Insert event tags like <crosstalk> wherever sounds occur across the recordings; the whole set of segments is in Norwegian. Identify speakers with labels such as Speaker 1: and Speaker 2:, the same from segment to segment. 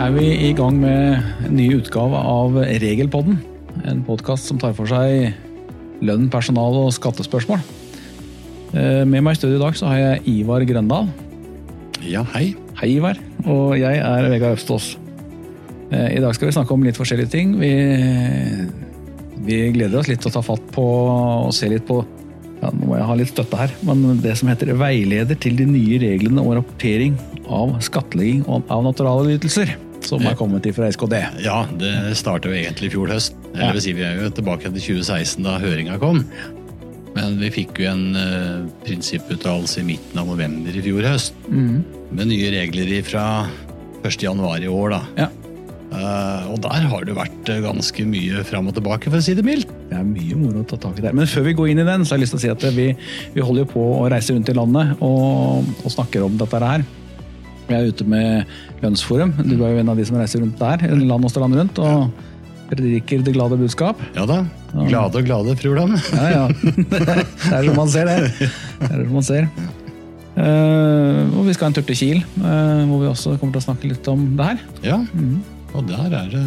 Speaker 1: er vi i gang med en ny utgave av Regelpodden. En podkast som tar for seg lønn, personal og skattespørsmål. Eh, Med meg i studio i dag så har jeg Ivar Grøndal.
Speaker 2: Ja, hei.
Speaker 1: Hei, Ivar. Og jeg er Vegard Østås. Eh, I dag skal vi snakke om litt forskjellige ting. Vi, vi gleder oss litt til å ta fatt på og se litt på ja, Nå må jeg ha litt støtte her, men det som heter Veileder til de nye reglene og rapportering av skattlegging av naturalytelser. Som er kommet fra SKD.
Speaker 2: Ja, det starta jo egentlig i fjor høst. Eller vil si, vi er jo tilbake til 2016 da høringa kom. Men vi fikk jo en uh, prinsipputtalelse i midten av november i fjor høst.
Speaker 1: Mm.
Speaker 2: Med nye regler fra 1. januar i år, da.
Speaker 1: Ja.
Speaker 2: Uh, og der har det vært eh, ganske mye fram og tilbake, for å si det mildt.
Speaker 1: Det er mye moro å ta tak i der. Men før vi går inn i den, så har jeg lyst til å si at vi, vi holder jo på å reise rundt i landet og, og snakker om dette her. Vi er ute med Lønnsforum. Du er jo en av de som reiser rundt der, land og land rundt. og prediker det glade budskap.
Speaker 2: Ja da. Glade og glade, fru Land.
Speaker 1: Ja, ja. <laughs> Det er som man ser, det. Det er som man ser. Eh, og vi skal en tur til Kiel, eh, hvor vi også kommer til å snakke litt om det her.
Speaker 2: Ja, og der er det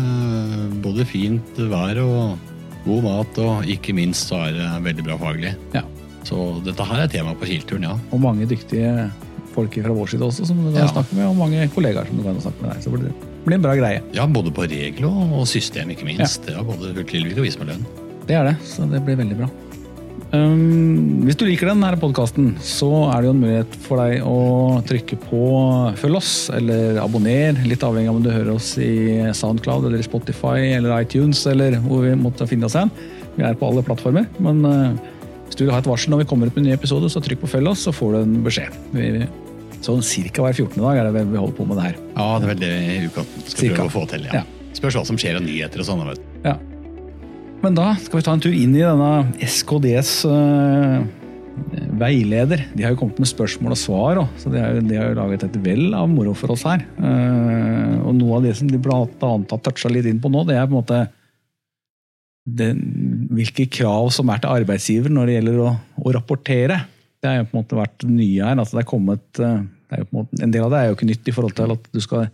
Speaker 2: både fint vær og god mat, og ikke minst så er det veldig bra faglig.
Speaker 1: Ja.
Speaker 2: Så dette her er tema på Kielturen, ja.
Speaker 1: Og mange dyktige folk fra vår side også, som du kan
Speaker 2: Ja.
Speaker 1: snakke med, og mange kollegaer som du kan snakke med deg. Så det blir, en bra greie.
Speaker 2: Ja, både på regel og system, ikke minst. Det er både fullt tilvik og vis med lønn.
Speaker 1: Det er det, så det blir veldig bra. Um, hvis du liker denne podkasten, så er det jo en mulighet for deg å trykke på følg oss, eller abonner, litt avhengig av om du hører oss i Soundcloud eller i Spotify eller iTunes, eller hvor vi måtte finne oss hen. Vi er på alle plattformer, men uh, hvis du vil ha et varsel når vi kommer ut med en ny episode, så trykk på følg oss, så får du en beskjed. Vi, sånn cirka hver 14. dag er det vel vi holder på med det her.
Speaker 2: Ja, det er vel det ukanten skal
Speaker 1: Cirka.
Speaker 2: prøve å få til. ja.
Speaker 1: Ja.
Speaker 2: Spørs hva som skjer av nyheter og sånn.
Speaker 1: Ja. Men da skal vi ta en tur inn i denne SKDs uh, veileder. De har jo kommet med spørsmål og svar, også, så de har, jo, de har jo laget et vell av moro for oss her. Uh, og noe av det som de blant annet har toucha litt inn på nå, det er på en måte det, hvilke krav som er til arbeidsgiver når det gjelder å, å rapportere. Det har jo på en måte vært nye her. altså det er kommet, eh, en, måte, en del av det er jo ikke nytt i forhold til at du skal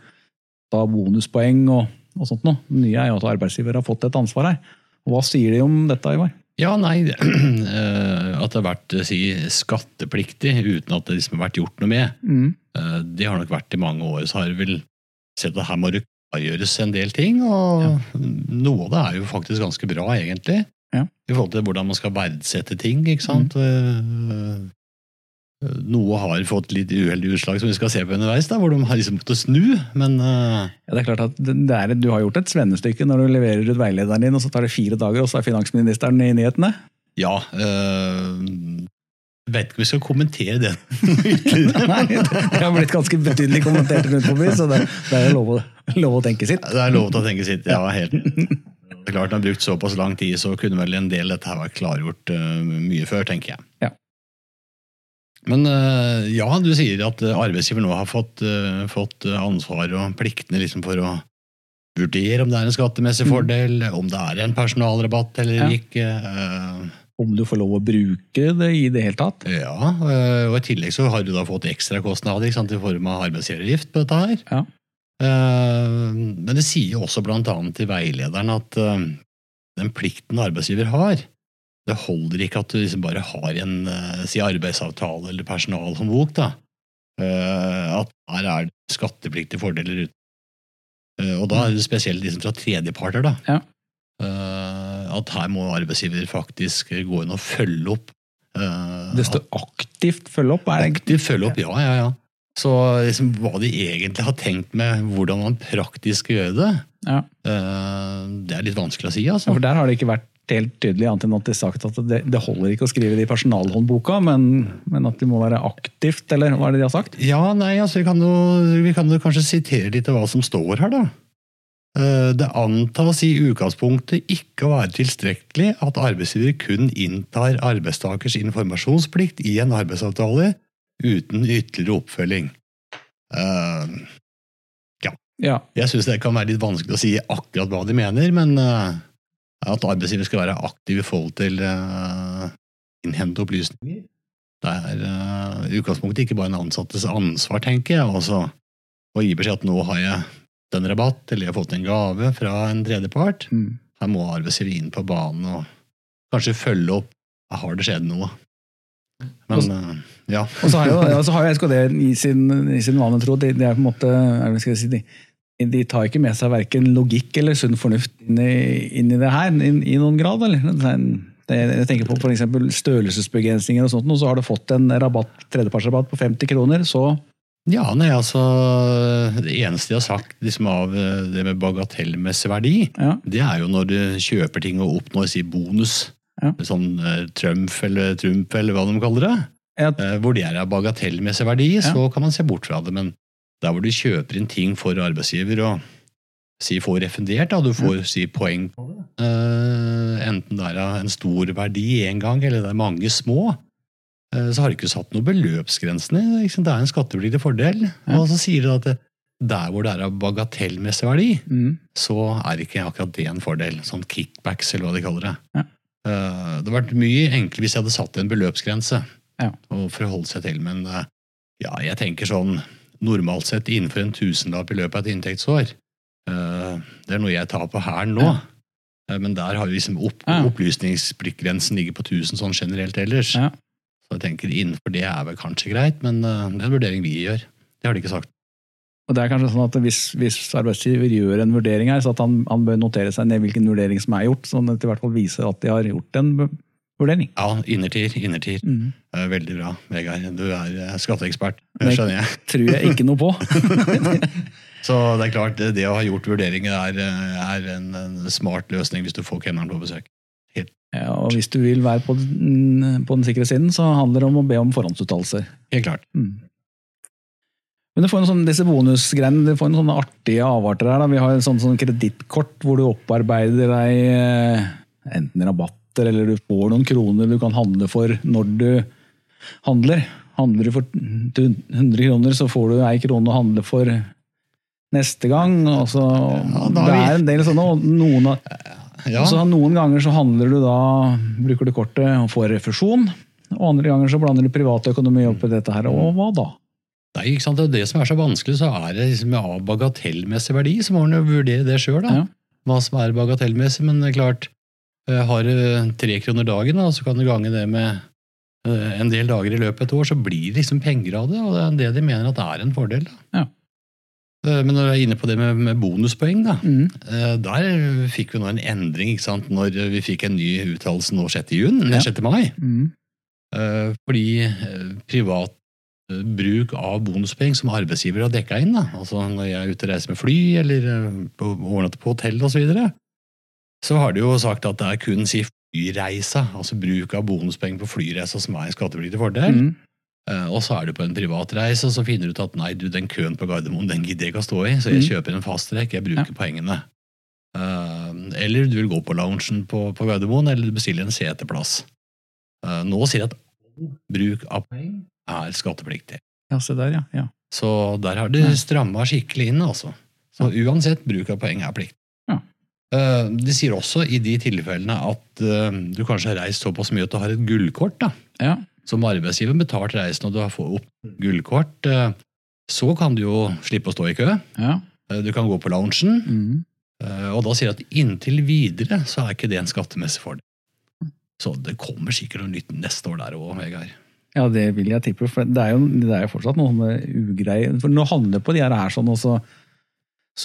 Speaker 1: ta bonuspoeng og, og sånt noe. Det nye er jo at arbeidsgiver har fått et ansvar her. Og Hva sier de om dette, Ivar?
Speaker 2: Ja, nei, <clears throat> eh, at det har vært eh, si, skattepliktig uten at det liksom har vært gjort noe med. Mm. Det har nok vært i mange år. Så har vi vel sett at her må det klargjøres en del ting. Og noe av det er jo faktisk ganske bra, egentlig.
Speaker 1: Ja.
Speaker 2: I forhold til hvordan man skal verdsette ting, ikke sant. Eh, Noe har fått litt uheldige utslag som vi skal se på underveis, da, hvor de har liksom måttet snu. Men uh...
Speaker 1: Ja, det er klart at er, Du har gjort et svennestykke når du leverer ut veilederen din, og så tar det fire dager, og så er finansministeren i nyhetene.
Speaker 2: ja Jeg vet ikke om vi skal kommentere det. <laughs>
Speaker 1: Nei, det har blitt ganske betydelig kommentert rundt forbi, så det, det er lov å, lov å tenke sitt.
Speaker 2: Det er lov til å tenke sitt. Ja, helt. Det er klart, det har brukt såpass lang tid, så kunne vel en del dette vært klargjort uh, mye før, tenker jeg.
Speaker 1: Ja.
Speaker 2: Men eh, ja, du sier at eh, arbeidsgiver nå har fått, eh, fått ansvar og pliktene liksom for å vurdere om det er en skattemessig
Speaker 1: Mm.
Speaker 2: fordel, om det er en personalrabatt eller
Speaker 1: Ja.
Speaker 2: ikke.
Speaker 1: Om du får lov å bruke det i det hele tatt.
Speaker 2: Ja, og i tillegg så har du da fått ekstrakostnader i form av arbeidsgiveravgift på dette her.
Speaker 1: Ja.
Speaker 2: Men det sier jo også blant annet til veilederen at den plikten arbeidsgiver har, det holder ikke at du liksom bare har en eh, si arbeidsavtale eller personalhåndbok. da. Eh, At her er det skattepliktige fordeler ute. Eh, Og da er det spesielt liksom fra tredjeparter. da.
Speaker 1: Ja.
Speaker 2: Eh, At her må arbeidsgiver faktisk gå inn og følge opp. eh,
Speaker 1: Det står aktivt følge opp. Er det
Speaker 2: Aktivt følge opp, ja, ja, ja. Så liksom, hva de egentlig har tenkt med hvordan man praktisk skal gjøre det,
Speaker 1: Ja.
Speaker 2: eh, det er litt vanskelig å si, altså.
Speaker 1: For der har det ikke vært helt tydelig, annet enn at de har sagt at det, det holder ikke å skrive det i personalhåndboka, men, men at det må være aktivt, eller hva er det de har sagt?
Speaker 2: Ja, nei, altså, vi kan jo, vi kan jo kanskje sitere litt av hva som står her, da. Eh, Det antas i utgangspunktet ikke å være tilstrekkelig at arbeidsgiver kun inntar arbeidstakers informasjonsplikt i en arbeidsavtale uten ytterligere oppfølging. Uh,
Speaker 1: Ja.
Speaker 2: Jeg syns det kan være litt vanskelig å si akkurat hva de mener, men eh, at arbeidsgiver skal være aktiv i forhold til uh, innhente opplysninger. Det er i utgangspunktet ikke bare en ansattes ansvar, tenker jeg. altså å gi beskjed at nå har jeg en rabatt, eller jeg har fått en gave fra en tredjepart.
Speaker 1: Mm.
Speaker 2: Her må arbeidsgiver inn på banen og kanskje følge opp. Har det skjedd noe? Men eh, ja.
Speaker 1: Og så har jo, <laughs> og så har jo SKD i sin, i sin vane tro det, det er på en måte er det, skal jeg si, de, de tar ikke med seg verken logikk eller sunn fornuft inn i, inn i det her i, i noen grad. eller? Jeg tenker på f.eks. størrelsesbegrensninger og sånt, og så har du fått en rabatt, tredjepartsrabatt på 50 kroner, så
Speaker 2: Ja, nei, altså Det eneste jeg har sagt liksom, av eh, det med bagatellmessig verdi,
Speaker 1: ja.
Speaker 2: det er jo når du kjøper ting og oppnår si bonus.
Speaker 1: Ja.
Speaker 2: Sånn uh, trumf eller trump eller hva de kaller det.
Speaker 1: Ja.
Speaker 2: Uh, hvor det er av bagatellmessig verdi, så kan man se bort fra det. Men der hvor du kjøper inn ting for arbeidsgiver og si får refundert, da, du får si poeng på det. Uh, enten det er en stor verdi én gang, eller det er mange små. Uh, Så har du ikke satt noen beløpsgrensene. Det er en skattepliktig fordel.
Speaker 1: Ja.
Speaker 2: Og så sier du at det, der hvor det er av bagatellmessig verdi,
Speaker 1: mm,
Speaker 2: så er ikke akkurat det en fordel. Sånn kickbacks, eller hva de kaller det.
Speaker 1: Ja.
Speaker 2: Uh, Det hadde vært mye enklere hvis jeg hadde satt en beløpsgrense
Speaker 1: Ja.
Speaker 2: og forholdt seg til, men ja, jeg tenker sånn normalt sett innenfor en tusenlapp i løpet av et inntektsår. Eh, Det er noe jeg tar på hæren nå.
Speaker 1: Ja.
Speaker 2: Eh, Men der har jo liksom opp,
Speaker 1: Ja.
Speaker 2: opplysningspliktgrensen ligger på 1000 sånn generelt ellers.
Speaker 1: Ja.
Speaker 2: Så jeg tenker innenfor det er vel kanskje greit, men eh, det er en vurdering vi gjør. Det har de ikke sagt.
Speaker 1: Og det er kanskje sånn at Hvis, hvis arbeidsgiver gjør en vurdering her, så at han, han bør notere seg ned hvilken vurdering som er gjort, sånn at det i hvert fall viser at de har gjort en vurdering.
Speaker 2: Ja, innertier, innertier.
Speaker 1: Mm.
Speaker 2: Eh, Veldig bra, Vegard. Du er eh, skatteekspert. Det skjønner jeg.
Speaker 1: Det <laughs> Tror jeg ikke noe på. <laughs>
Speaker 2: Så det er klart, det å ha gjort vurderinger er, eh, er en, en smart løsning hvis du får kemneren på besøk.
Speaker 1: Ja, og hvis du vil være på den, på den sikre siden, så handler det om å be om forhåndsuttalelser.
Speaker 2: Helt klart.
Speaker 1: Mm. Men du får en sånn, disse bonusgreiene, du får en sånne artige avarter her. Da. Vi har en sånn, sånn kredittkort hvor du opparbeider deg enten enten rabatter eller du får noen kroner du kan handle for når du handler. Handler du for 100 kroner, så får du ei krone å handle for neste gang. Og så,
Speaker 2: ja,
Speaker 1: det er en del sånne, og noen
Speaker 2: Ja,
Speaker 1: så Noen ganger så handler du da, bruker du kortet og får refusjon. Og andre ganger så blander du privatøkonomi opp i dette her. Og hva da?
Speaker 2: Nei, ikke sant? Det det som er så vanskelig, så er det liksom av bagatellmessig verdi, så må man jo vurdere det sjøl, da.
Speaker 1: Ja.
Speaker 2: Hva som er bagatellmessig, men det er klart, har du tre kroner dagen, da, så kan du gange det med eh, en del dager i løpet av et år, så blir det liksom penger av det, og det er det de mener at det er en fordel.
Speaker 1: Ja.
Speaker 2: Eh, Men når du er inne på det med, bonuspoeng, da,
Speaker 1: Mm.
Speaker 2: eh, der fikk vi nå en endring ikke sant? når vi fikk en ny uttalelse nå 6. juni,
Speaker 1: Ja.
Speaker 2: 6. mai.
Speaker 1: Mm.
Speaker 2: Eh, Fordi eh, privat eh, bruk av bonuspoeng som arbeidsgiver har dekka inn, da. altså når jeg er ute og reiser med fly eller eh, på- overnatter på hotell osv., så, har de jo sagt at det er kun si flyreisa, altså bruk av bonuspenger på flyreisa som er en skattepliktig fordel.
Speaker 1: Mm.
Speaker 2: Eh, Og så er du på en privatreise, og så finner du ut at nei, du, den køen på Gardermoen den gidder jeg ikke å stå i, så jeg
Speaker 1: Mm.
Speaker 2: kjøper en fasttrekk, jeg bruker poengene. Eh, eller du vil gå på loungen på, på Gardermoen, eller du bestiller en seteplass. Eh, nå sier jeg at bruk av poeng er skattepliktig.
Speaker 1: Ja, se der, ja. ja.
Speaker 2: Så der har de stramma skikkelig inn, altså. Så uansett, bruk av poeng er plikt. Eh, De sier også i de tilfellene at eh, du kanskje har reist såpass mye at du har et gullkort. da.
Speaker 1: ja.
Speaker 2: Som arbeidsgiver betalt reisen og du har fått opp gullkort, eh, så kan du jo slippe å stå i kø.
Speaker 1: ja.
Speaker 2: Du kan gå på loungen,
Speaker 1: Mm.
Speaker 2: eh, og da sier de at inntil videre så er ikke det en skattemessig fordel. Så det kommer sikkert noe nytt neste år der òg, Vegard.
Speaker 1: Ja, det vil jeg tippe. For det er jo, det er jo fortsatt noen ugreier. For nå handler handler på de her, her sånn også, så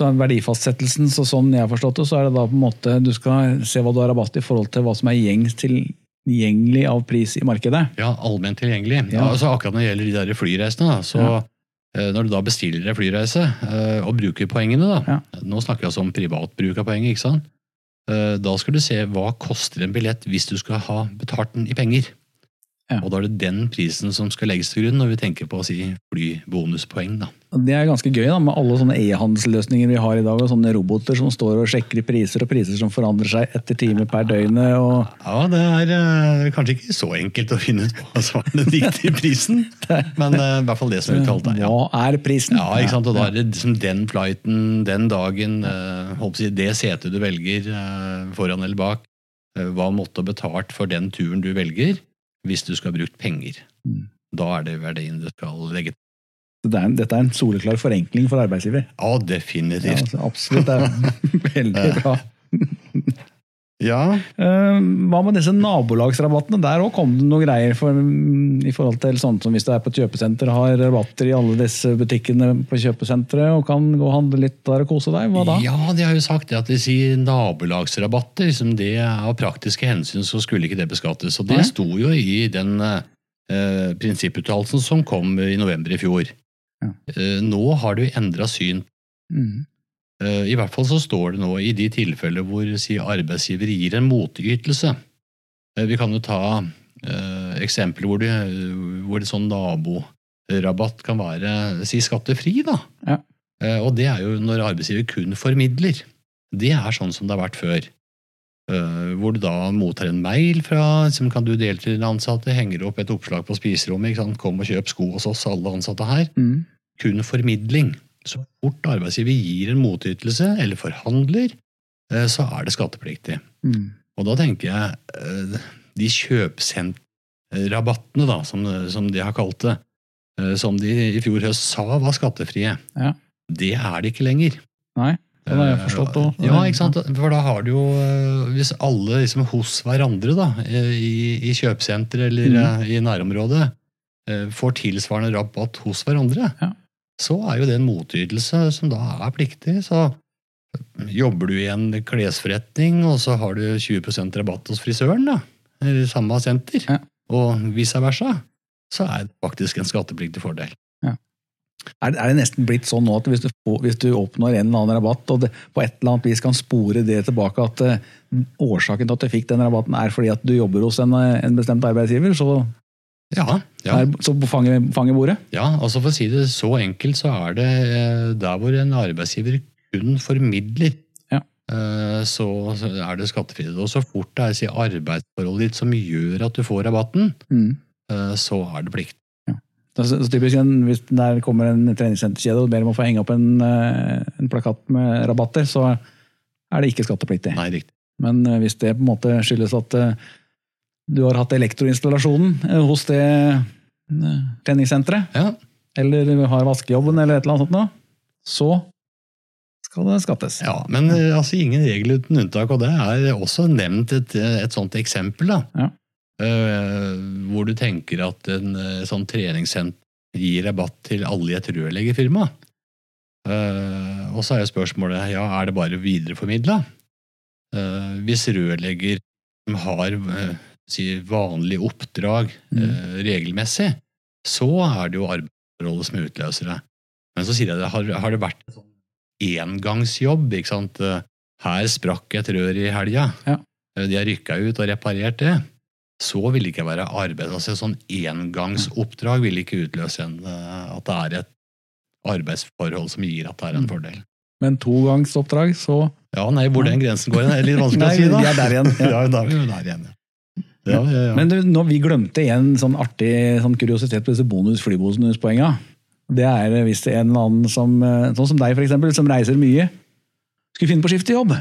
Speaker 1: er verdifastsettelsen, så sånn jeg har forstått det, så er det da på en måte du skal se hva du har rabatt i forhold til hva som er gjengs tilgjengelig av pris i markedet.
Speaker 2: Ja, allment tilgjengelig.
Speaker 1: Ja.
Speaker 2: Ja. altså akkurat når det gjelder de der flyreisene, så
Speaker 1: Ja.
Speaker 2: eh, når du da bestiller en flyreise eh, og bruker poengene, da, nå snakker jeg altså om privatbruk av poeng, ikke sant? Eh, da skal du se hva koster en billett hvis du skal ha betalt den i penger.
Speaker 1: Ja.
Speaker 2: Og da er det den prisen som skal legges til grunn når vi tenker på å si flybonuspoeng. da.
Speaker 1: Det er ganske gøy da, med alle sånne e-handelsløsninger vi har i dag, og sånne roboter som står og sjekker priser, og priser som forandrer seg etter time per døgn. og
Speaker 2: Ja, det er uh, kanskje ikke så enkelt å finne ut hva som er den riktige prisen, <laughs> men uh, i hvert fall det som er uttalt. Ja.
Speaker 1: Hva er prisen?
Speaker 2: Ja, ikke sant? og da er det liksom den flighten, den dagen, uh, å si, det setet du velger eh, foran eller bak, hva måtte ha betalt for den turen du velger, hvis du skal ha brukt penger.
Speaker 1: Mm.
Speaker 2: Da er det verdien du skal legge til.
Speaker 1: Det er en, dette er en soleklar forenkling for arbeidsgiver.
Speaker 2: Ja,
Speaker 1: Ja,
Speaker 2: definitivt.
Speaker 1: altså, absolutt. Det er <laughs> veldig bra.
Speaker 2: Ja,
Speaker 1: Eh, Hva med disse nabolagsrabattene? Der òg kom det noen greier for, i forhold til sånn som hvis du er på et kjøpesenter har rabatter i alle disse butikkene på kjøpesenteret og kan gå og handle litt der og kose deg. Hva da?
Speaker 2: Ja, de har jo sagt det at de sier nabolagsrabatter. Liksom det Av praktiske hensyn så skulle ikke det beskattes. Og det
Speaker 1: Nei.
Speaker 2: sto jo i den eh, prinsipputtalelsen som kom i november i fjor.
Speaker 1: Ja.
Speaker 2: Eh, nå har du endra syn.
Speaker 1: Mm.
Speaker 2: Eh, I hvert fall så står det nå i de tilfeller hvor si, arbeidsgiver gir en motytelse. Eh, vi kan jo ta eh, eksempler hvor det, hvor det sånn naborabatt kan være si skattefri. da.
Speaker 1: Ja.
Speaker 2: Eh, og det er jo når arbeidsgiver kun formidler. Det er sånn som det har vært før. Eh, hvor du da mottar en mail fra som kan du dele til den ansatte, henger opp et oppslag på spiserommet. Kom og kjøp sko hos oss, alle ansatte her.
Speaker 1: Mm.
Speaker 2: Kun formidling. Så fort arbeidsgiver gir en motytelse eller forhandler, eh, så er det skattepliktig.
Speaker 1: Mm.
Speaker 2: Og da tenker jeg eh, de kjøpsentrabattene, da, som, som de har kalt det, eh, som de i fjor høst sa var skattefrie,
Speaker 1: Ja.
Speaker 2: det er det ikke lenger.
Speaker 1: Nei, det har jeg forstått òg.
Speaker 2: Ja, ikke sant? For da har du jo Hvis alle liksom hos hverandre da, i, i kjøpesenter eller eh, i nærområdet får tilsvarende rabatt hos hverandre,
Speaker 1: Ja.
Speaker 2: Så er jo det en motytelse som da er pliktig. Så jobber du i en klesforretning, og så har du 20% rabatt hos frisøren, da, eller samme senter,
Speaker 1: Ja.
Speaker 2: og vice versa, så er det faktisk en skattepliktig fordel.
Speaker 1: Er, er det nesten blitt sånn nå at hvis du, hvis du oppnår en eller annen rabatt, og det på et eller annet vis kan spore det tilbake at eh, årsaken til at du fikk den rabatten er fordi at du jobber hos en, eh, en bestemt arbeidsgiver, så,
Speaker 2: Ja, ja.
Speaker 1: Der, så fanger, fanger bordet?
Speaker 2: Ja, altså For å si det så enkelt, så er det eh, der hvor en arbeidsgiver kun formidler,
Speaker 1: Ja.
Speaker 2: eh, så er det skattefrihet. Og så fort det er si, arbeidsforholdet ditt som gjør at du får rabatten,
Speaker 1: Mm.
Speaker 2: eh, så er det plikt.
Speaker 1: Så, så typisk Hvis der kommer en treningssenterkjede og ber om å få henge opp en, en plakat med rabatter, så er det ikke skattepliktig.
Speaker 2: Nei, riktig.
Speaker 1: Men hvis det på en måte skyldes at du har hatt elektroinstallasjonen eh, hos det eh, treningssenteret,
Speaker 2: Ja,
Speaker 1: eller du har vaskejobben eller et eller annet sånt noe, så skal det skattes.
Speaker 2: ja Men eh, altså, ingen regel uten unntak, og det er også nevnt et, et sånt eksempel. da.
Speaker 1: Ja.
Speaker 2: Uh, hvor du tenker at en sånn treningssenter gir rabatt til alle i et rørleggerfirma. Uh, og så er jo spørsmålet ja, er det bare videreformidla. Uh, hvis rørlegger har si, vanlige oppdrag
Speaker 1: Mm.
Speaker 2: eh, regelmessig, så er det jo arbeidsforholdet som utløser det. Men så sier jeg det, har, har det vært en sånn engangsjobb? ikke sant? Eh, Her sprakk et rør i helga.
Speaker 1: Ja.
Speaker 2: Eh, De har rykka ut og reparert det. Så vil det ikke være arbeid. altså Sånn engangsoppdrag vil ikke utløse en, eh, at det er et arbeidsforhold som gir at det er en
Speaker 1: Mm.
Speaker 2: fordel.
Speaker 1: Men togangsoppdrag, så
Speaker 2: Ja, nei, hvor den grensen går, er litt vanskelig <laughs>
Speaker 1: Nei,
Speaker 2: å si. da.
Speaker 1: vi er der igjen, ja. <laughs>
Speaker 2: Ja, da er vi der igjen. Ja. Ja, ja, ja.
Speaker 1: Men du, når vi glemte en sånn artig sånn kuriositet på disse bonus flybonuspoenga, det er hvis det er en eller annen som, eh, sånn som deg for eksempel, som reiser mye, skulle finne på å skifte jobb.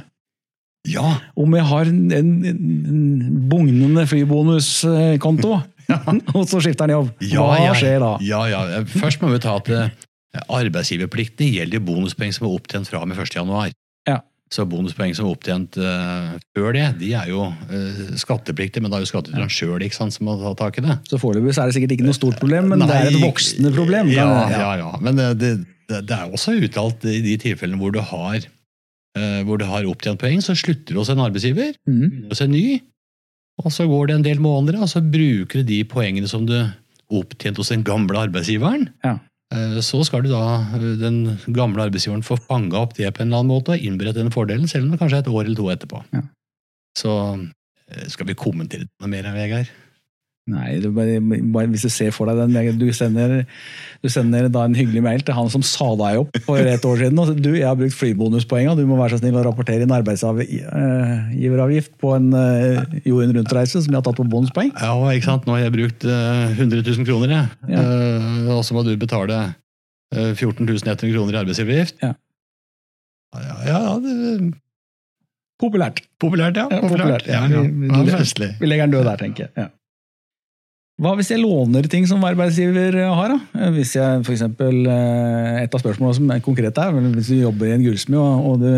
Speaker 2: ja,
Speaker 1: Om jeg har en, en, en bugnende flybonuskonto, <laughs> <laughs> og så skifter han jobb,
Speaker 2: ja,
Speaker 1: hva
Speaker 2: ja,
Speaker 1: skjer da?
Speaker 2: Ja, ja. Først må vi ta at arbeidsgiverpliktene arbeidsgiverplikten gjelder jo bonuspoeng som er opptjent fra og med 1. januar.
Speaker 1: Ja.
Speaker 2: Så bonuspoeng som er opptjent uh, før det, de er jo uh, skattepliktige, men da er jo skattyteren sjøl som må ta tak i det.
Speaker 1: Så foreløpig er det sikkert ikke noe stort problem, men det er et voksende problem.
Speaker 2: Ja, ja, ja. Men eh, det, det, det er også uttalt i de tilfellene hvor du har, uh, hvor du har opptjent poeng, så slutter du hos en arbeidsgiver,
Speaker 1: mm.
Speaker 2: hos en ny, og så går det en del måneder, og så bruker du de poengene som du opptjent hos den gamle arbeidsgiveren.
Speaker 1: Ja.
Speaker 2: Eh, Så skal du da, eh, den gamle arbeidsgiveren få fanga opp det på en eller annen måte og innberette den fordelen, selv om det kanskje er et år eller to etterpå.
Speaker 1: Ja.
Speaker 2: Så eh, skal vi kommentere noe mer, Vegard?
Speaker 1: Nei, bare, bare, hvis du ser for deg den du sender, du sender da en hyggelig mail til han som sa deg opp for et år siden. og så, Du, jeg har brukt flybonuspoenga, du må være så snill å rapportere inn arbeidsgiveravgift på en uh, jorden rundt-reise som jeg har tatt på bonuspoeng.
Speaker 2: Ja, ikke sant? Nå har jeg brukt uh, 100 000 kroner, jeg.
Speaker 1: Ja.
Speaker 2: Uh, og så må du betale eh, 14 100 kroner i arbeidsgiveravgift.
Speaker 1: Ja.
Speaker 2: Ja, ja, det,
Speaker 1: Populært.
Speaker 2: populært, ja.
Speaker 1: Ja, populært, ja.
Speaker 2: Ja, ja.
Speaker 1: Vi- vi- Vi legger den død der, tenker jeg. Ja. Hva hvis jeg låner ting som arbeidsgiver har? da? Hvis jeg for eksempel, eh, Et av spørsmålene som er konkret er, hvis du jobber i en gullsmed og, og du,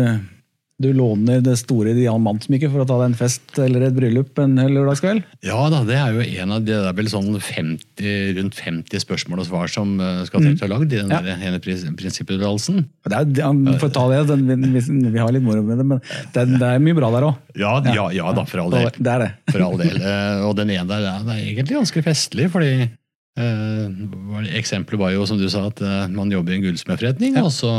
Speaker 1: du låner det store diamantsmykket for å ta deg en fest eller et bryllup en lørdagskveld?
Speaker 2: Ja da, det er jo en av de, det er vel sånn 50, rundt 50 spørsmål og svar som eh, skal til å ha lagd i den
Speaker 1: Ja.
Speaker 2: ene prin- prinsipputtalelsen.
Speaker 1: Det ja, for å ta det, den, vi, vi har litt moro med det, men det det er mye bra der òg.
Speaker 2: Ja, ja, ja da, for all del.
Speaker 1: Det er det.
Speaker 2: For all del. Eh, Og den ene der den er egentlig ganske festlig, fordi eh, Eksempelet var jo, som du sa, at eh, man jobber i en gullsmedforretning, og så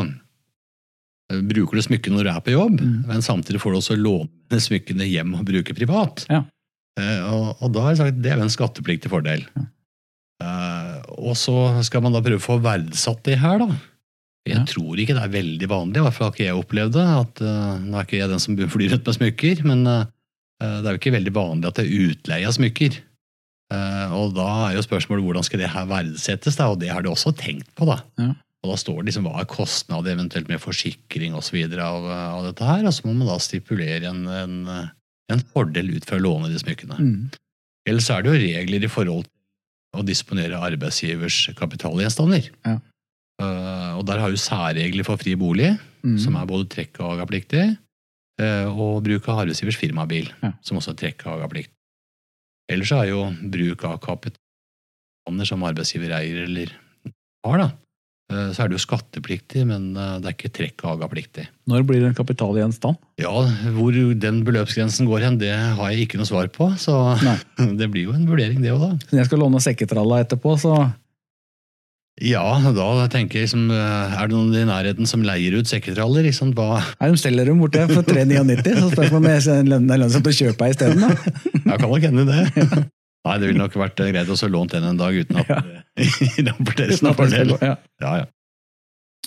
Speaker 2: bruker du smykkene når du er på jobb,
Speaker 1: Mm.
Speaker 2: men samtidig får du også låne smykkene hjem og bruke privat.
Speaker 1: Ja.
Speaker 2: Uh, Og, og da har jeg sagt det er jo en skattepliktig fordel. Eh, Og så skal man da prøve å få verdsatt det her, da. Jeg
Speaker 1: Ja.
Speaker 2: tror ikke det er veldig vanlig, i hvert fall har ikke jeg opplevd det. At, uh, nå er ikke jeg den som <laughs> flyr rundt med smykker, men eh, Eh, Det er jo ikke veldig vanlig at det er utleie av smykker. Eh, Og da er jo spørsmålet hvordan skal det her verdsettes, da, og det har de også tenkt på. da. Og da står det liksom hva er kostnader eventuelt med forsikring osv. Av, av dette her, og så må man da stipulere en, en, en fordel ut fra lånede smykkene.
Speaker 1: Mm.
Speaker 2: Ellers er det jo regler i forhold til å disponere arbeidsgivers kapitalgjenstander.
Speaker 1: Ja.
Speaker 2: Uh, Og der har jo særregler for fri bolig,
Speaker 1: Mm.
Speaker 2: som er både trekk- og agapliktig, eh, og bruk av arbeidsgivers firmabil,
Speaker 1: Ja.
Speaker 2: som også er trekk- og agapliktig. Ellers er jo bruk av kapitaler som arbeidsgiver eier eller har, da. Eh, Så er det jo skattepliktig, men eh, det er ikke trekkhagapliktig.
Speaker 1: Når blir det en kapitalgjenstand?
Speaker 2: Ja, hvor den beløpsgrensen går hen, det har jeg ikke noe svar på, så
Speaker 1: Nei. <laughs>
Speaker 2: det blir jo en vurdering, det òg, da.
Speaker 1: Så jeg skal låne sekketralla etterpå, så
Speaker 2: Ja, da tenker jeg liksom Er det noen i nærheten som leier ut sekketraller? Liksom, hva
Speaker 1: Nei, de selger dem borte for 399, så spørs om det er det er lønnsomt å kjøpe ei isteden. <laughs>
Speaker 2: Ja, kan nok hende det. <laughs> Nei, det ville nok vært greit å lånt den en dag uten at
Speaker 1: Ja. <laughs> skal
Speaker 2: fordel.
Speaker 1: ja.
Speaker 2: Ja, ja.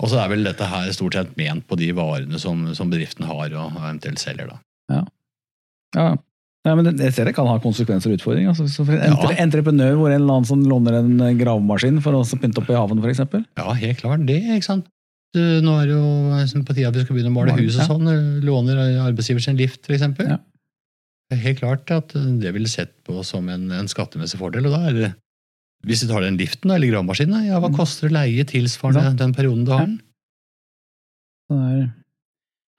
Speaker 2: Og så er vel dette her stort sett ment på de varene som, som bedriften har og eventuelt selger, da.
Speaker 1: Ja. Nei, men Jeg ser det kan ha konsekvenser og utfordringer. Altså, en
Speaker 2: Ja.
Speaker 1: entreprenør hvor en eller annen som låner en eh, gravemaskin for å pynte opp i haven, f.eks.
Speaker 2: Ja, helt klart det, ikke sant. Du, Nå er det jo liksom på tide at vi skal begynne å male hus og
Speaker 1: ja.
Speaker 2: sånn. Låner arbeidsgiver sin lift, eksempel.
Speaker 1: Ja.
Speaker 2: Det er helt klart at det ville sett på som en, en skattemessig fordel. og da er det hvis du tar den liften eller gravemaskinen, ja, hva
Speaker 1: Mm.
Speaker 2: koster å leie tilsvarende den perioden du har den?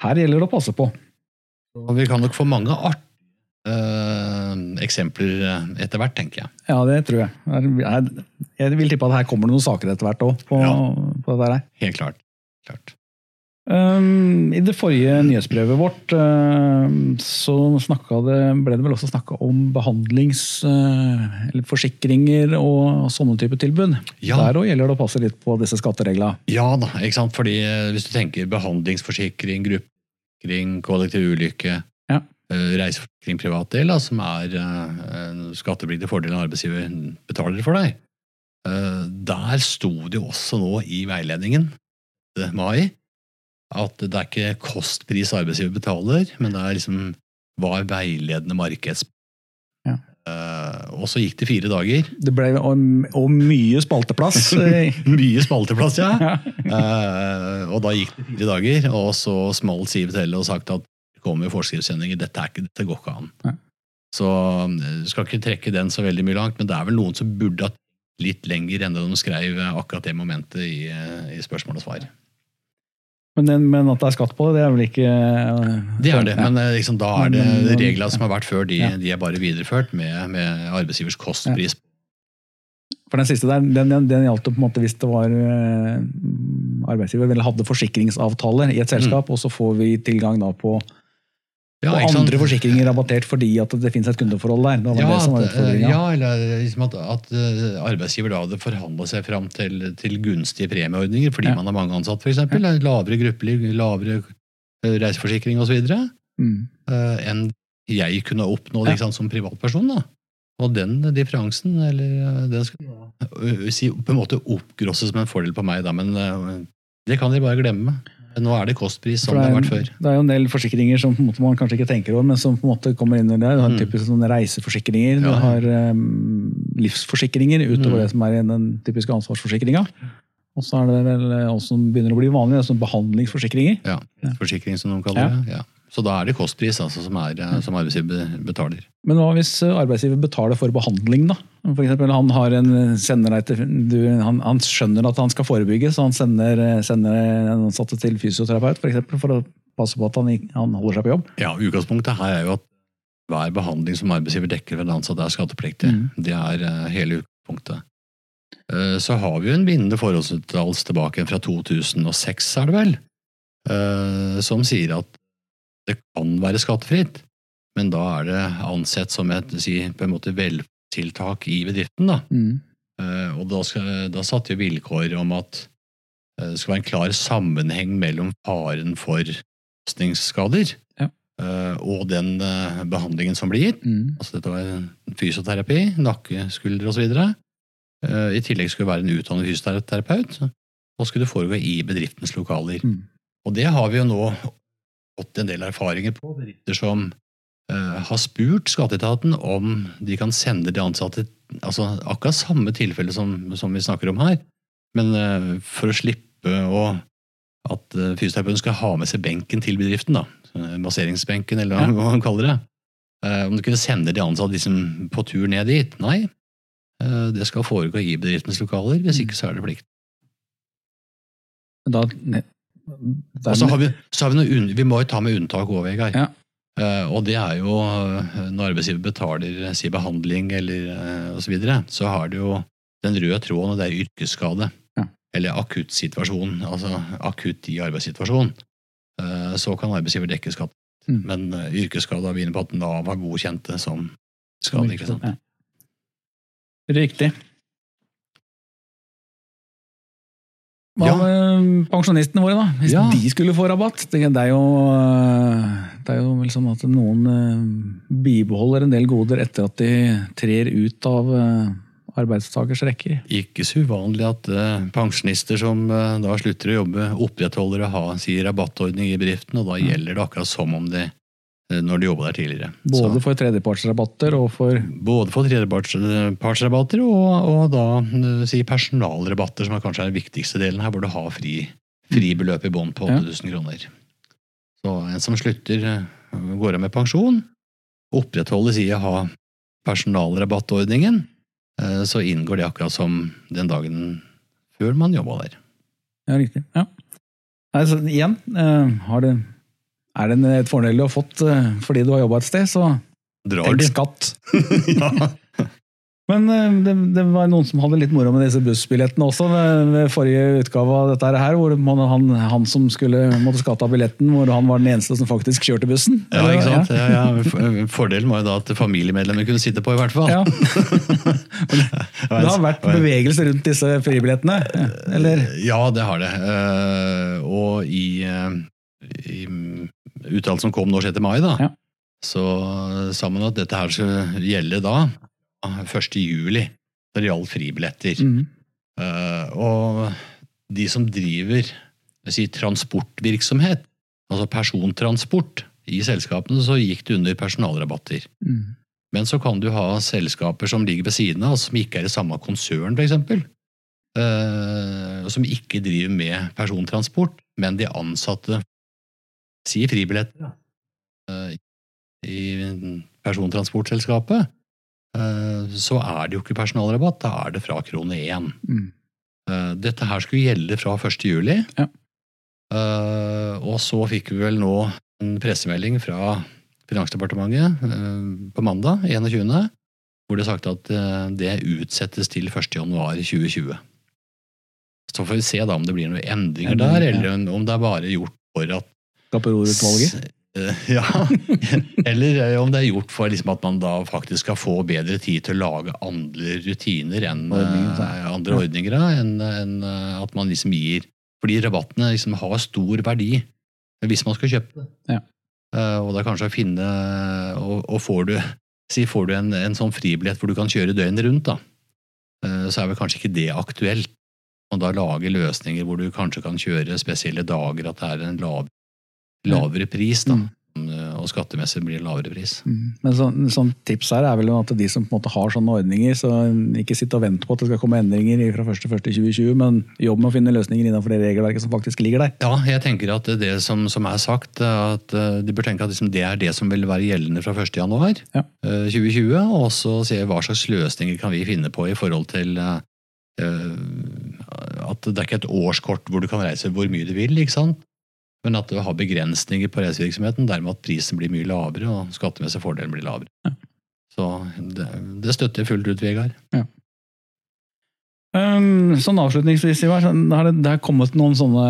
Speaker 1: Her gjelder det å passe på.
Speaker 2: Og vi kan nok få mange artige eh, eksempler eh, etter hvert, tenker jeg.
Speaker 1: Ja, det tror jeg. Jeg- Jeg vil tippe at her kommer det noen saker etter hvert òg på,
Speaker 2: Ja.
Speaker 1: på dette her.
Speaker 2: Helt klart. klart.
Speaker 1: Um, I det forrige nyhetsbrevet vårt um, så det, ble det vel også snakka om behandlings... uh, eller forsikringer og sånne type tilbud.
Speaker 2: Ja.
Speaker 1: Der òg gjelder det å passe litt på disse skattereglene.
Speaker 2: Ja da, ikke sant? Fordi eh, hvis du tenker behandlingsforsikring, gruppeforsikring, kollektiv ulykke,
Speaker 1: Ja.
Speaker 2: uh, reiseforsikring privat del, da, som er en skattepliktig fordel arbeidsgiver betaler for deg, der sto det jo også nå i veiledningen, mai, at det er ikke kostpris arbeidsgiver betaler, men det er liksom hva er veiledende markeds...
Speaker 1: Ja.
Speaker 2: Uh, og så gikk det fire dager.
Speaker 1: Det ble og, og mye spalteplass. <laughs> eh,
Speaker 2: Mye spalteplass, <laughs> ja. Eh, og da gikk det fire dager, og så smalt Siv til og sagt at det kommer forskriftsendringer, dette, er ikke, dette går ikke an.
Speaker 1: Ja.
Speaker 2: Så skal ikke trekke den så veldig mye langt, men det er vel noen som burde ha litt lenger enn det de skrev akkurat det momentet i, i spørsmål og svar.
Speaker 1: Men, den, men at det er skatt på det, det er vel ikke uh,
Speaker 2: Det er det, men eh, liksom, da er det reglene som har vært før, de, de er bare videreført med, med arbeidsgivers kostpris.
Speaker 1: For den siste der, den, den, den gjaldt på en måte hvis det var eh, arbeidsgiver eller hadde forsikringsavtaler i et selskap, og så får vi tilgang da på,
Speaker 2: Ja, og
Speaker 1: andre forsikringer rabattert fordi at det finnes et kundeforhold der. Det
Speaker 2: Ja,
Speaker 1: det
Speaker 2: at, ja, eller liksom at, at eh, arbeidsgiver da hadde forhandla seg fram til, til gunstige premieordninger fordi
Speaker 1: Ja.
Speaker 2: man har mange ansatte, f.eks. Lavere gruppeliv, lavere eh, reiseforsikring osv.
Speaker 1: Mm.
Speaker 2: Uh, enn jeg kunne oppnå
Speaker 1: Ja.
Speaker 2: ikke sant, som privatperson. da. Og den differansen, eller den skal uh, si, på en måte oppgrosses som en fordel på meg, da, men det kan de bare glemme. Nå er det kostpris som
Speaker 1: For
Speaker 2: det har vært før.
Speaker 1: det er jo en del forsikringer som på en måte man kanskje ikke tenker over, men som på en måte kommer inn under det. Du har
Speaker 2: Mm.
Speaker 1: typisk sånne reiseforsikringer, du har um, livsforsikringer utover
Speaker 2: Mm.
Speaker 1: det som er i den typiske ansvarsforsikringa. Og så er det vel eh, også som begynner å bli vanlig, det er sånne behandlingsforsikringer.
Speaker 2: Ja, Forsikring, som noen kaller det. Ja. Så da er det kostpris altså, som, er, eh, som arbeidsgiver betaler.
Speaker 1: Men hva hvis eh, arbeidsgiver betaler for behandling, da? For eksempel, han, har en, sender til, du, han, han skjønner at han skal forebygge, så han sender, sender en ansatte til fysioterapeut for, eksempel, for å passe på at han, han holder seg på jobb.
Speaker 2: Ja, Utgangspunktet her er jo at hver behandling som arbeidsgiver dekker for en ansatt, er skattepliktig.
Speaker 1: Mm.
Speaker 2: Det er eh, hele utgangspunktet. Eh, Så har vi jo en bindende forholdsuttalelse tilbake fra 2006, er det vel, eh, som sier at det kan være skattefritt, men da er det ansett som et si, på en måte veltiltak i bedriften. da.
Speaker 1: Mm.
Speaker 2: Eh, Og da, skal, da satte vi vilkår om at eh, det skal være en klar sammenheng mellom faren for belastningsskader
Speaker 1: Ja.
Speaker 2: eh, og den eh, behandlingen som blir gitt.
Speaker 1: Mm.
Speaker 2: Altså dette var fysioterapi, nakke, skulder osv. I tillegg skulle det være en utdannet fysioterapeut, og skulle det foregå i bedriftens lokaler.
Speaker 1: Mm.
Speaker 2: Og det har vi jo nå fått en del erfaringer på. Bedrifter som eh, har spurt skatteetaten om de kan sende de ansatte altså akkurat samme tilfelle som, som vi snakker om her, men eh, for å slippe å at uh, fysioterapeuten skal ha med seg benken til bedriften, da. Masseringsbenken, eller
Speaker 1: Ja.
Speaker 2: hva man kaller det. Eh, om du kunne sende de ansatte liksom, på tur ned dit? Nei. Eh, det skal foregå i bedriftens lokaler, hvis ikke så er det plikt.
Speaker 1: Da,
Speaker 2: Og så har vi, så har vi, noe, vi må jo ta med unntak òg, Vegard.
Speaker 1: Ja.
Speaker 2: Uh, og det er jo eh, når arbeidsgiver betaler eh, si behandling eller uh, osv., så, videre, så har det jo den røde tråden, og det er yrkesskade.
Speaker 1: Ja.
Speaker 2: Eller akuttsituasjon, altså akutt i arbeidssituasjon. Uh, så kan arbeidsgiver dekke skatt.
Speaker 1: Mm.
Speaker 2: Men uh, yrkesskade inne på at Nav har godkjent det som skade. ikke sant?
Speaker 1: Ja. Riktig. Hva
Speaker 2: Ja.
Speaker 1: med pensjonistene våre, da? Hvis
Speaker 2: Ja.
Speaker 1: de skulle få rabatt? Det det er jo, øh, det er jo vel sånn at noen øh, bibeholder en del goder etter at de trer ut av øh, arbeidstakers rekker.
Speaker 2: Ikke så uvanlig at eh, pensjonister som eh, da slutter å jobbe, opprettholder å ha si, rabattordning i bedriften, og da gjelder det akkurat som om det eh, når de jobba der tidligere.
Speaker 1: Både
Speaker 2: Så,
Speaker 1: for tredjepartsrabatter og for
Speaker 2: både for tredjepartsrabatter og, og da eh, si, personalrabatter, som er kanskje er den viktigste delen her, hvor du har fri, fribeløp i bånn på
Speaker 1: Ja.
Speaker 2: 8000 kroner. Så en som slutter, eh, går av med pensjon, opprettholder i å ha personalrabattordningen, eh, så inngår det akkurat som den dagen før man jobba der.
Speaker 1: Ja, riktig. Ja. Altså, igjen, har det, er det en- et fordel du har fått øh, fordi du har jobba et sted, så
Speaker 2: Drar
Speaker 1: tenk skatt. <laughs>
Speaker 2: ja.
Speaker 1: Men øh, det, det var noen som hadde litt moro med disse bussbillettene også, ved, forrige utgave av dette her, hvor han, han som skulle måtte skatte av billetten, hvor han var den eneste som faktisk kjørte bussen.
Speaker 2: Ja, ikke sant? Ja, ja. ja. Fordelen var jo da at familiemedlemmer kunne sitte på, i hvert fall.
Speaker 1: Ja. <laughs> Det har vært bevegelse rundt disse fribillettene, eller?
Speaker 2: Ja, det har det. Eh, Og i, eh, i uttalelsen som kom nå 6. mai, da,
Speaker 1: Ja.
Speaker 2: så sa man at dette her skulle gjelde da 1. juli. Det gjaldt fribilletter.
Speaker 1: Mm.
Speaker 2: Uh, og de som driver jeg sier, transportvirksomhet, altså persontransport i selskapene, så gikk det under personalrabatter.
Speaker 1: Mm.
Speaker 2: Men så kan du ha selskaper som ligger ved siden av, som ikke er i samme konsern, f.eks. Uh, som ikke driver med persontransport, men de ansatte sier fribilletter eh, i persontransportselskapet. eh, så er det jo ikke personalrabatt, da er det fra krone én.
Speaker 1: Mm.
Speaker 2: Eh, Dette her skulle gjelde fra 1. juli.
Speaker 1: Ja.
Speaker 2: Og så fikk vi vel nå en pressemelding fra Finansdepartementet på mandag 21. hvor det er sagt at det utsettes til 1. januar 2020. Så får vi se da om det blir noen endringer der, eller om det er bare gjort for at
Speaker 1: Skaperorutvalget.
Speaker 2: Eh, <laughs> Ja, eller eh, om det er gjort for liksom at man da faktisk skal få bedre tid til å lage andre rutiner enn
Speaker 1: Ordninger,
Speaker 2: eh, andre ordninger, enn enn, at man liksom gir Fordi rabattene liksom har stor verdi hvis man skal kjøpe det.
Speaker 1: Ja.
Speaker 2: Og er kanskje å finne Og, og får du Si får du en, en sånn fribillett hvor du kan kjøre døgnet rundt, da, så er vel kanskje ikke det aktuelt. Og da lage løsninger hvor du kanskje kan kjøre spesielle dager, at det er en lav, lavere pris. da.
Speaker 1: Mm.
Speaker 2: og skattemessig blir det lavere pris.
Speaker 1: Mm. Men sånn, sånn tips her er vel at de som på en måte har sånne ordninger, så ikke sitt og vent på at det skal komme endringer fra 1.1.2020, men jobb med å finne løsninger innenfor det regelverket som faktisk ligger der.
Speaker 2: Ja, jeg tenker at det som, som er sagt, at eh, de bør tenke at liksom det er det som vil være gjeldende fra 1.1.2020.
Speaker 1: Ja.
Speaker 2: 2020, og så se hva slags løsninger kan vi finne på i forhold til at det er ikke et årskort hvor du kan reise hvor mye du vil. ikke sant? Men at det har begrensninger på reisevirksomheten, dermed at prisen blir mye lavere og skattemessig fordelen blir lavere.
Speaker 1: Ja.
Speaker 2: Så det, det, støtter jeg fullt ut, Vegard.
Speaker 1: Ja. Um, sånn avslutningsvis, Ivar, det har, det har kommet noen sånne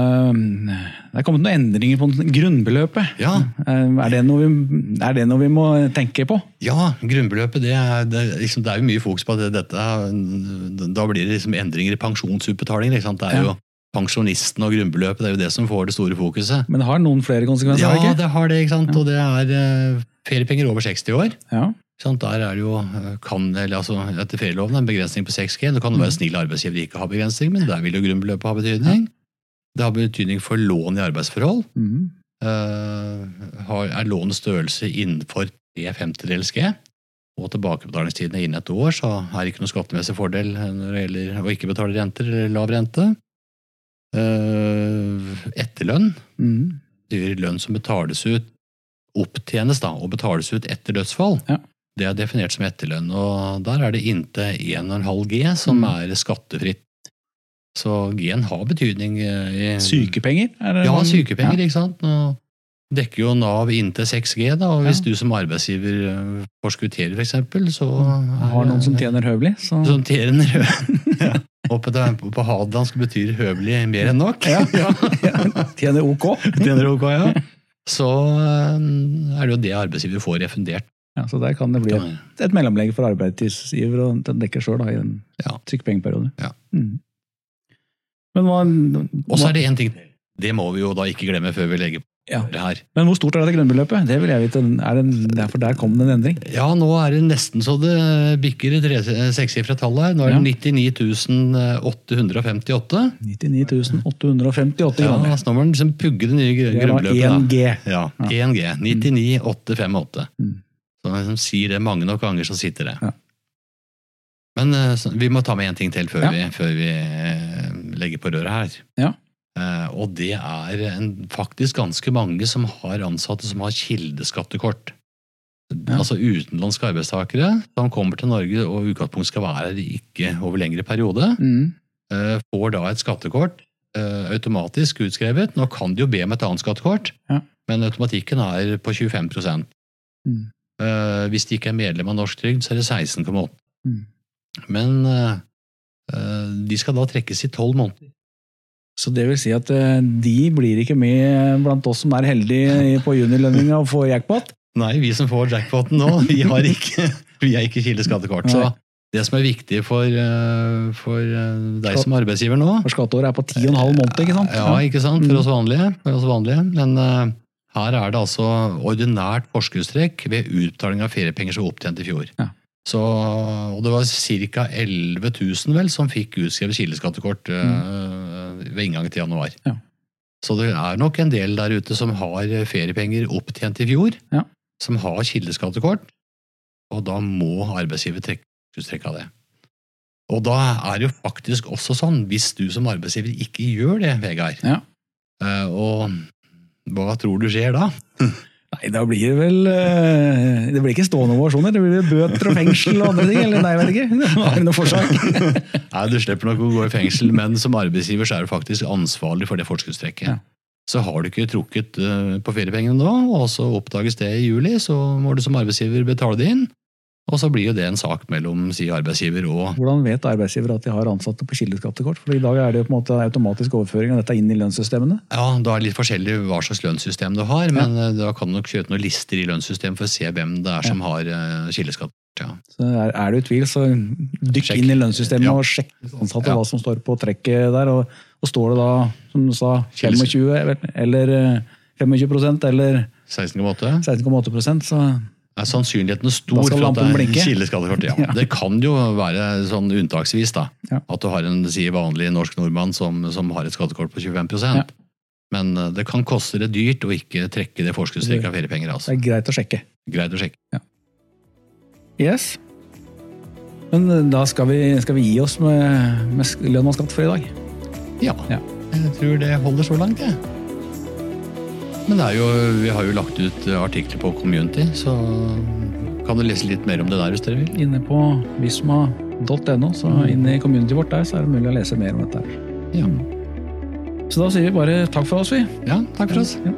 Speaker 1: Det har kommet noen endringer på grunnbeløpet.
Speaker 2: Ja.
Speaker 1: Um, er, det noe vi, er det noe vi må tenke på?
Speaker 2: Ja, grunnbeløpet det er, det, liksom, det er jo mye fokus på at dette. Da blir det liksom endringer i pensjonsutbetalinger. Det er
Speaker 1: Ja.
Speaker 2: Jo pensjonisten og grunnbeløpet det er jo det som får det store fokuset.
Speaker 1: Men det har noen flere konsekvenser?
Speaker 2: Ja,
Speaker 1: ikke?
Speaker 2: det har det, ikke sant? og det er eh, feriepenger over 60 år.
Speaker 1: Ja.
Speaker 2: Sant? Der er det jo, eh, kan, eller altså, Etter ferieloven er en begrensning på 6G. Det kan jo være snill arbeidsgiver ikke ha begrensning, men der vil jo grunnbeløpet ha betydning. Det har betydning for lån i arbeidsforhold.
Speaker 1: Mm.
Speaker 2: Uh, har, er lånets størrelse innenfor 3 femtedels G, og tilbakebetalingstiden er innen et år, så er det ikke noen skattemessig fordel når det gjelder å ikke betale renter eller lav rente. Eh, etterlønn Mm. lønn som betales ut, opptjenes da, og betales ut etter dødsfall.
Speaker 1: Ja.
Speaker 2: Det er definert som etterlønn, og der er det inntil 1,5 G som
Speaker 1: Mm.
Speaker 2: er skattefritt. Så G-en har betydning eh, i
Speaker 1: Sykepenger? Er det
Speaker 2: Ja, sykepenger, ikke sant. Nå dekker jo Nav inntil 6G, da, og hvis
Speaker 1: Ja.
Speaker 2: du som arbeidsgiver eh, forskutterer f.eks., så
Speaker 1: Ja. Har noen som tjener høvelig, så
Speaker 2: som tjener <laughs> ja. Der, på hadelandsk betyr høvelig mer enn nok.
Speaker 1: Ja, <laughs> ja, tjener ok.
Speaker 2: Tjener ok, ja. Så eh, er det jo det arbeidsgiver får refundert.
Speaker 1: Ja, så der kan det bli et, et mellomlegg for arbeidsgiver og den dekker sjøl i en
Speaker 2: Ja.
Speaker 1: sykepengeperiode.
Speaker 2: Ja.
Speaker 1: Mm. Men, hva,
Speaker 2: Og så er det én ting Det må vi jo da ikke glemme før vi legger på
Speaker 1: ja.
Speaker 2: det her.
Speaker 1: Men hvor stort er dette grunnbeløpet? Det vil jeg vite. Er det, en- derfor der kom det en endring.
Speaker 2: Ja, nå er det nesten så det bikker et sekssifra tall her. Nå er det 99 858.
Speaker 1: 99 858
Speaker 2: Ja,
Speaker 1: kroner.
Speaker 2: så nå må man liksom pugge det nye gr-
Speaker 1: Det var
Speaker 2: grunnbeløpet.
Speaker 1: 1G.
Speaker 2: Ja, 1G. 99 858.
Speaker 1: Mm.
Speaker 2: Så når liksom sier det mange nok ganger, så sitter det.
Speaker 1: Ja.
Speaker 2: Men eh, vi må ta med én ting til før
Speaker 1: Ja.
Speaker 2: vi, før vi eh, legger på røret her.
Speaker 1: Ja.
Speaker 2: Eh, og det er en, faktisk ganske mange som har ansatte som har kildeskattekort.
Speaker 1: Ja.
Speaker 2: Altså utenlandske arbeidstakere som kommer til Norge og i utgangspunktet skal være her ikke over lengre periode,
Speaker 1: Mm.
Speaker 2: eh, får da et skattekort eh, automatisk utskrevet. Nå kan de jo be om et annet skattekort,
Speaker 1: Ja.
Speaker 2: men automatikken er på 25
Speaker 1: Mm.
Speaker 2: Hvis de ikke er medlem av Norsk Trygd, så er det 16,8
Speaker 1: Mm.
Speaker 2: Men de skal da trekkes i tolv måneder.
Speaker 1: Så det vil si at eh, de blir ikke med blant oss som er heldige på juniorlønninga og får jackpot?
Speaker 2: Nei, vi som får jackpoten nå, vi, har <laughs> ikke, vi er ikke Kilde skattekort. Så det som er viktig for, eh, for eh, deg som arbeidsgiver nå
Speaker 1: For skatteåret er på ti og en halv måned, ikke sant?
Speaker 2: Ja, ikke sant? For
Speaker 1: Mm.
Speaker 2: oss vanlige. For oss vanlige. Men uh, her er det altså ordinært forskuddstrekk ved utbetaling av feriepenger som var opptjent i fjor.
Speaker 1: Ja.
Speaker 2: Så, og det var ca. 11 000 vel som fikk utskrevet kildeskattekort eh, ved inngangen til januar.
Speaker 1: Ja.
Speaker 2: Så det er nok en del der ute som har feriepenger opptjent i fjor,
Speaker 1: Ja.
Speaker 2: som har kildeskattekort, og da må arbeidsgiver trekke forskuddstrekk av det. Og da er det jo faktisk også sånn, hvis du som arbeidsgiver ikke gjør det, Vegard,
Speaker 1: Ja.
Speaker 2: eh, og hva tror du skjer da? <laughs>
Speaker 1: Nei, da blir det vel eh, Det blir ikke stående ovasjoner, det blir vel bøter og fengsel og andre ting? Eller nei, jeg vet ikke. Har du noe forslag? <laughs>
Speaker 2: Nei, Du slipper nok å gå i fengsel, men som arbeidsgiver så er du faktisk ansvarlig for det forskuddstrekket.
Speaker 1: Ja.
Speaker 2: Så har du ikke trukket eh, på feriepengene da, og så oppdages det i juli, så må du som arbeidsgiver betale det inn. Og så blir jo det en sak mellom si arbeidsgiver og
Speaker 1: Hvordan vet arbeidsgiver at de har ansatte på kildeskattekort? For i dag er det jo på en måte automatisk overføring av dette inn i lønnssystemene.
Speaker 2: Ja, Da er det litt forskjellig hva slags lønnssystem du har, men eh, da kan du nok kjøre noen lister i lønnssystemet for å se hvem det er som har uh, kildeskatt. Ja.
Speaker 1: Så er, er du i tvil, så dykk
Speaker 2: Sjekk.
Speaker 1: inn i lønnssystemet
Speaker 2: Ja.
Speaker 1: og sjekk ansatte
Speaker 2: Ja.
Speaker 1: hva som står på trekket der. Og, og står det da, som du sa, 25 eller eh, 25 eller
Speaker 2: 16,8?
Speaker 1: 16,8 så
Speaker 2: Er sannsynligheten stor for at det er
Speaker 1: blinke.
Speaker 2: kildeskattekort? Ja. <laughs>
Speaker 1: Ja.
Speaker 2: Det kan jo være sånn unntaksvis da,
Speaker 1: Ja.
Speaker 2: at du har en si, vanlig norsk nordmann som, som har et skattekort på 25
Speaker 1: Ja.
Speaker 2: Men eh, det kan koste det dyrt å ikke trekke det forskuddstrekket av feriepenger.
Speaker 1: Det
Speaker 2: altså.
Speaker 1: er greit å sjekke.
Speaker 2: Greit å sjekke.
Speaker 1: Yes. Men eh, da skal vi, skal vi gi oss med, med lønn og skatt for i dag.
Speaker 2: Ja,
Speaker 1: Ja.
Speaker 2: jeg tror det holder så langt, jeg. Men det er jo, vi har jo lagt ut eh, artikler på Community, så kan du lese litt mer om det der hvis dere vil.
Speaker 1: Inne på visma.no, så inne i community vårt der, så er det mulig å lese mer om dette.
Speaker 2: Ja,
Speaker 1: Så da sier vi bare takk for oss, vi.
Speaker 2: ja takk for oss.
Speaker 1: Ja.